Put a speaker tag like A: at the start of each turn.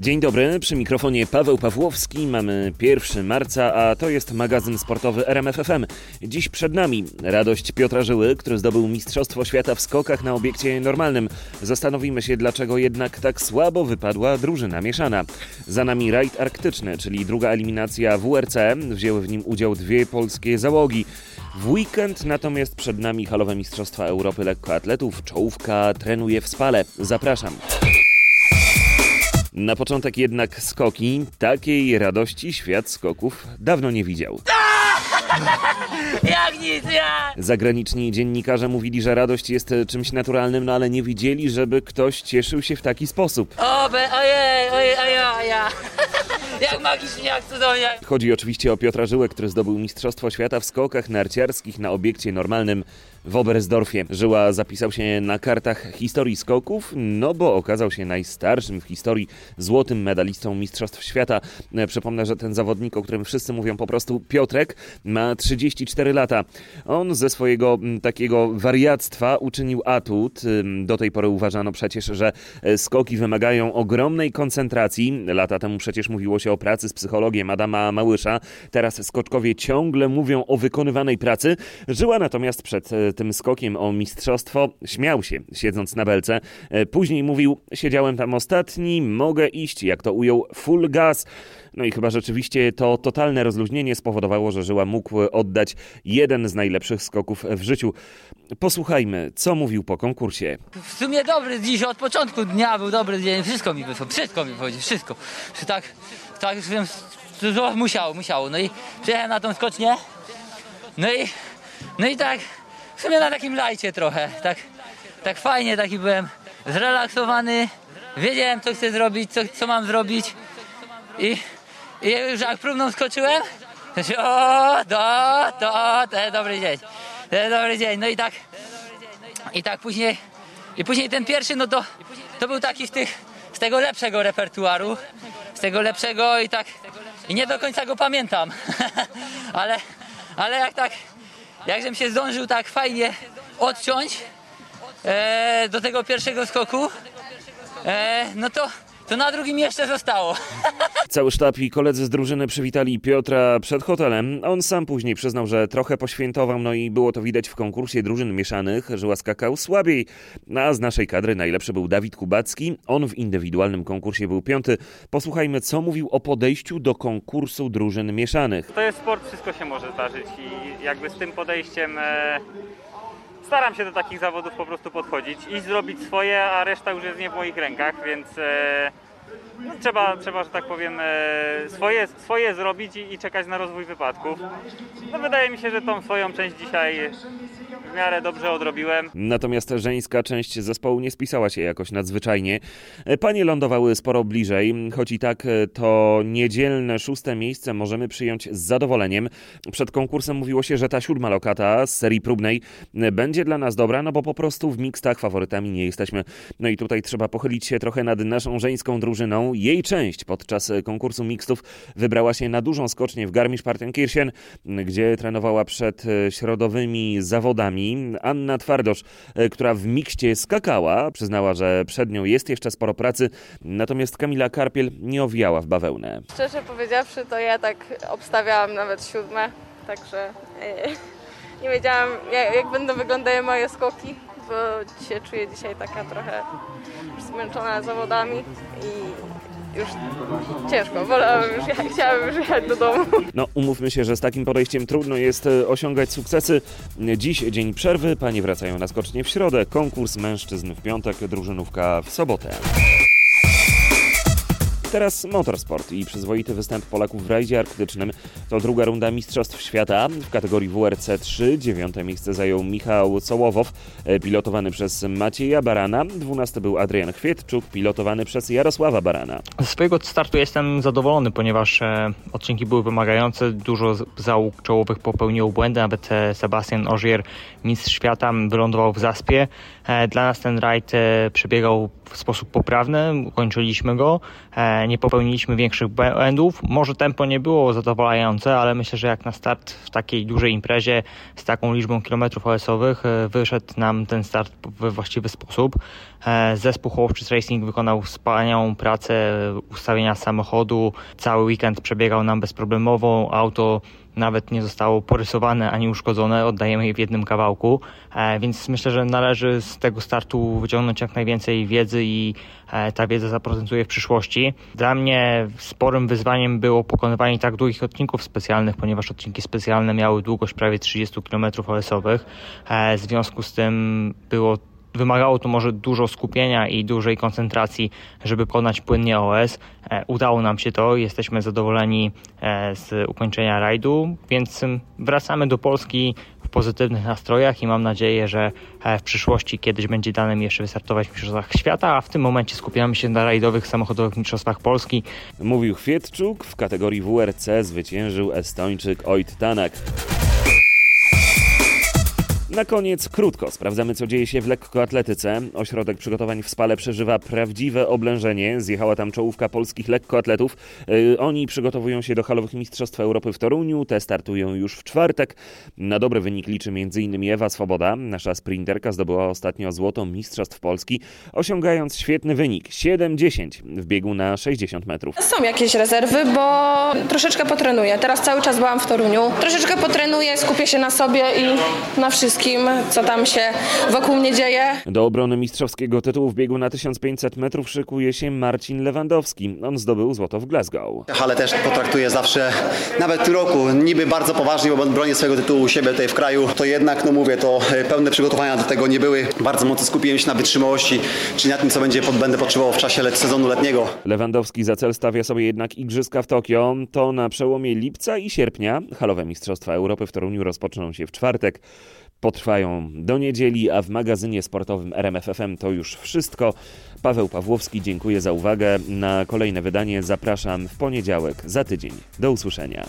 A: Dzień dobry, przy mikrofonie Paweł Pawłowski. Mamy 1 marca, a to jest magazyn sportowy RMFFM. Dziś przed nami radość Piotra Żyły, który zdobył Mistrzostwo Świata w skokach na obiekcie normalnym. Zastanowimy się, dlaczego jednak tak słabo wypadła drużyna mieszana. Za nami rajd arktyczny, czyli druga eliminacja WRC. Wzięły w nim udział dwie polskie załogi. W weekend natomiast przed nami halowe Mistrzostwa Europy Lekkoatletów. Czołówka trenuje w Spale. Zapraszam. Na początek jednak skoki. Takiej radości świat skoków dawno nie widział.
B: Jak nic, ja!
A: Zagraniczni dziennikarze mówili, że radość jest czymś naturalnym, no ale nie widzieli, żeby ktoś cieszył się w taki sposób.
B: O, be, ojej, ojej, a ja, a ja. Jak magicznie, jak cudownie.
A: Chodzi oczywiście o Piotra Żyłę, który zdobył Mistrzostwo Świata w skokach narciarskich na obiekcie normalnym w Oberstdorfie. Żyła zapisał się na kartach historii skoków, no bo okazał się najstarszym w historii złotym medalistą Mistrzostw Świata. E, Przypomnę, że ten zawodnik, o którym wszyscy mówią po prostu Piotrek, ma 34 lata. On ze swojego takiego wariactwa uczynił atut. Do tej pory uważano przecież, że e, skoki wymagają ogromnej koncentracji. Lata temu przecież mówiło się o pracy z psychologiem Adama Małysza. Teraz skoczkowie ciągle mówią o wykonywanej pracy. Żyła natomiast przed e, tym skokiem o mistrzostwo śmiał się, siedząc na belce. E, Później mówił, siedziałem tam ostatni, mogę iść, jak to ujął, full gas. No i chyba rzeczywiście to totalne rozluźnienie spowodowało, że Żyła mógł oddać jeden z najlepszych skoków w życiu. Posłuchajmy, co mówił po konkursie.
B: W sumie dobry dziś, od początku dnia był dobry dzień, wszystko mi wyszło, wszystko mi wychodzi, wszystko. Tak, tak już wiem, że musiało, musiało. No i przyjechałem na tą skocznię, no i, no i tak, w sumie na takim lajcie trochę, tak, tak fajnie taki byłem zrelaksowany, wiedziałem co chcę zrobić, co, co mam zrobić i, i już jak próbną skoczyłem, to się, o, to, to, to jest dobry dzień, to jest dobry dzień, no i tak, i tak później, i później ten pierwszy, no to, to był taki z tych, z tego lepszego repertuaru, z tego lepszego i tak, i nie do końca go pamiętam, ale, ale jak tak, jakżem się zdążył tak fajnie odciąć e, do tego pierwszego skoku, e, no to, to na drugim jeszcze zostało.
A: Cały sztab i koledzy z drużyny przywitali Piotra przed hotelem. On sam później przyznał, że trochę poświętował, no i było to widać w konkursie drużyn mieszanych. Żyła skakał słabiej. A z naszej kadry najlepszy był Dawid Kubacki. On w indywidualnym konkursie był piąty. Posłuchajmy, co mówił o podejściu do konkursu drużyn mieszanych.
C: To jest sport, wszystko się może zdarzyć i jakby z tym podejściem e, staram się do takich zawodów po prostu podchodzić i zrobić swoje, a reszta już jest nie w moich rękach, więc e, no, trzeba, trzeba, że tak powiem, e, swoje, swoje zrobić i, i czekać na rozwój wypadków. No wydaje mi się, że tą swoją część dzisiaj w miarę dobrze odrobiłem.
A: Natomiast żeńska część zespołu nie spisała się jakoś nadzwyczajnie. Panie lądowały sporo bliżej, choć i tak to niedzielne szóste miejsce możemy przyjąć z zadowoleniem. Przed konkursem mówiło się, że ta siódma lokata z serii próbnej będzie dla nas dobra, no bo po prostu w mixtach faworytami nie jesteśmy. No i tutaj trzeba pochylić się trochę nad naszą żeńską drużyną. Jej część podczas konkursu mixtów wybrała się na dużą skocznię w Garmisch-Partenkirchen, gdzie trenowała przed środowymi zawodami. Anna Twardosz, e, która w mikście skakała, przyznała, że przed nią jest jeszcze sporo pracy, natomiast Kamila Karpiel nie owijała w bawełnę.
D: Szczerze powiedziawszy, to ja tak obstawiałam nawet siódme, także e, nie wiedziałam jak będą wyglądały moje skoki, bo się czuję dzisiaj taka trochę zmęczona zawodami i już ciężko, wolałabym już jechać, chciałabym już jechać do domu.
A: No, umówmy się, że z takim podejściem trudno jest e, osiągać sukcesy. Dziś dzień przerwy, panie wracają na skocznie w środę, konkurs mężczyzn w piątek, drużynówka w sobotę. Teraz motorsport i przyzwoity występ Polaków w rajdzie arktycznym. To druga runda Mistrzostw Świata w kategorii WRC 3. Dziewiąte miejsce zajął Michał Sołowow, e, pilotowany przez Macieja Barana. Dwunasty był Adrian Chwietczuk, pilotowany przez Jarosława Barana.
E: Z swojego startu jestem zadowolony, ponieważ e, odcinki były wymagające. Dużo załóg czołowych popełniło błędy, nawet e, Sebastian Ogier, mistrz świata, wylądował w zaspie. Dla nas ten rajd przebiegał w sposób poprawny, ukończyliśmy go. E, nie popełniliśmy większych błędów. Może tempo nie było zadowalające, ale myślę, że jak na start w takiej dużej imprezie z taką liczbą kilometrów OS-owych e, wyszedł nam ten start we właściwy sposób. E, zespół Hołowczyc Racing wykonał wspaniałą pracę ustawienia samochodu. Cały weekend przebiegał nam bezproblemowo. Auto nawet nie zostało porysowane ani uszkodzone, oddajemy je w jednym kawałku, e, więc myślę, że należy z tego startu wyciągnąć jak najwięcej wiedzy i e, ta wiedza zaprezentuje w przyszłości. Dla mnie sporym wyzwaniem było pokonywanie tak długich odcinków specjalnych, ponieważ odcinki specjalne miały długość prawie 30 km OS-owych. W związku z tym było Wymagało to może dużo skupienia i dużej koncentracji, żeby pokonać płynnie OS. E, udało nam się to, jesteśmy zadowoleni e, z ukończenia rajdu, więc wracamy do Polski w pozytywnych nastrojach i mam nadzieję, że e, w przyszłości kiedyś będzie dane mi jeszcze wystartować w Mistrzostwach Świata, a w tym momencie skupiamy się na rajdowych samochodowych Mistrzostwach Polski.
A: Mówił Chwietczuk, w kategorii WRC zwyciężył Estończyk Oit Tanak. Na koniec krótko sprawdzamy, co dzieje się w lekkoatletyce. Ośrodek przygotowań w Spale przeżywa prawdziwe oblężenie. Zjechała tam czołówka polskich lekkoatletów. Yy, oni przygotowują się do halowych Mistrzostw Europy w Toruniu. Te startują już w czwartek. Na dobry wynik liczy m.in. Ewa Swoboda. Nasza sprinterka zdobyła ostatnio złoto Mistrzostw Polski, osiągając świetny wynik 7-10 w biegu na 60 metrów.
F: Są jakieś rezerwy, bo troszeczkę potrenuję. Teraz cały czas byłam w Toruniu. Troszeczkę potrenuję, skupię się na sobie i na wszystkim co tam się wokół mnie dzieje.
A: Do obrony mistrzowskiego tytułu w biegu na 1500 metrów szykuje się Marcin Lewandowski. On zdobył złoto w Glasgow.
G: Ale też potraktuję zawsze, nawet w tym roku, niby bardzo poważnie, bo bronię swojego tytułu u siebie tutaj w kraju. To jednak, no mówię, to pełne przygotowania do tego nie były. Bardzo mocno skupiłem się na wytrzymałości, czyli na tym, co będzie, będę potrzebował w czasie let, sezonu letniego.
A: Lewandowski za cel stawia sobie jednak Igrzyska w Tokio. To na przełomie lipca i sierpnia. Halowe Mistrzostwa Europy w Toruniu rozpoczną się w czwartek potrwają do niedzieli, a w magazynie sportowym RMFFM to już wszystko. Paweł Pawłowski, dziękuję za uwagę. Na kolejne wydanie zapraszam w poniedziałek za tydzień. Do usłyszenia.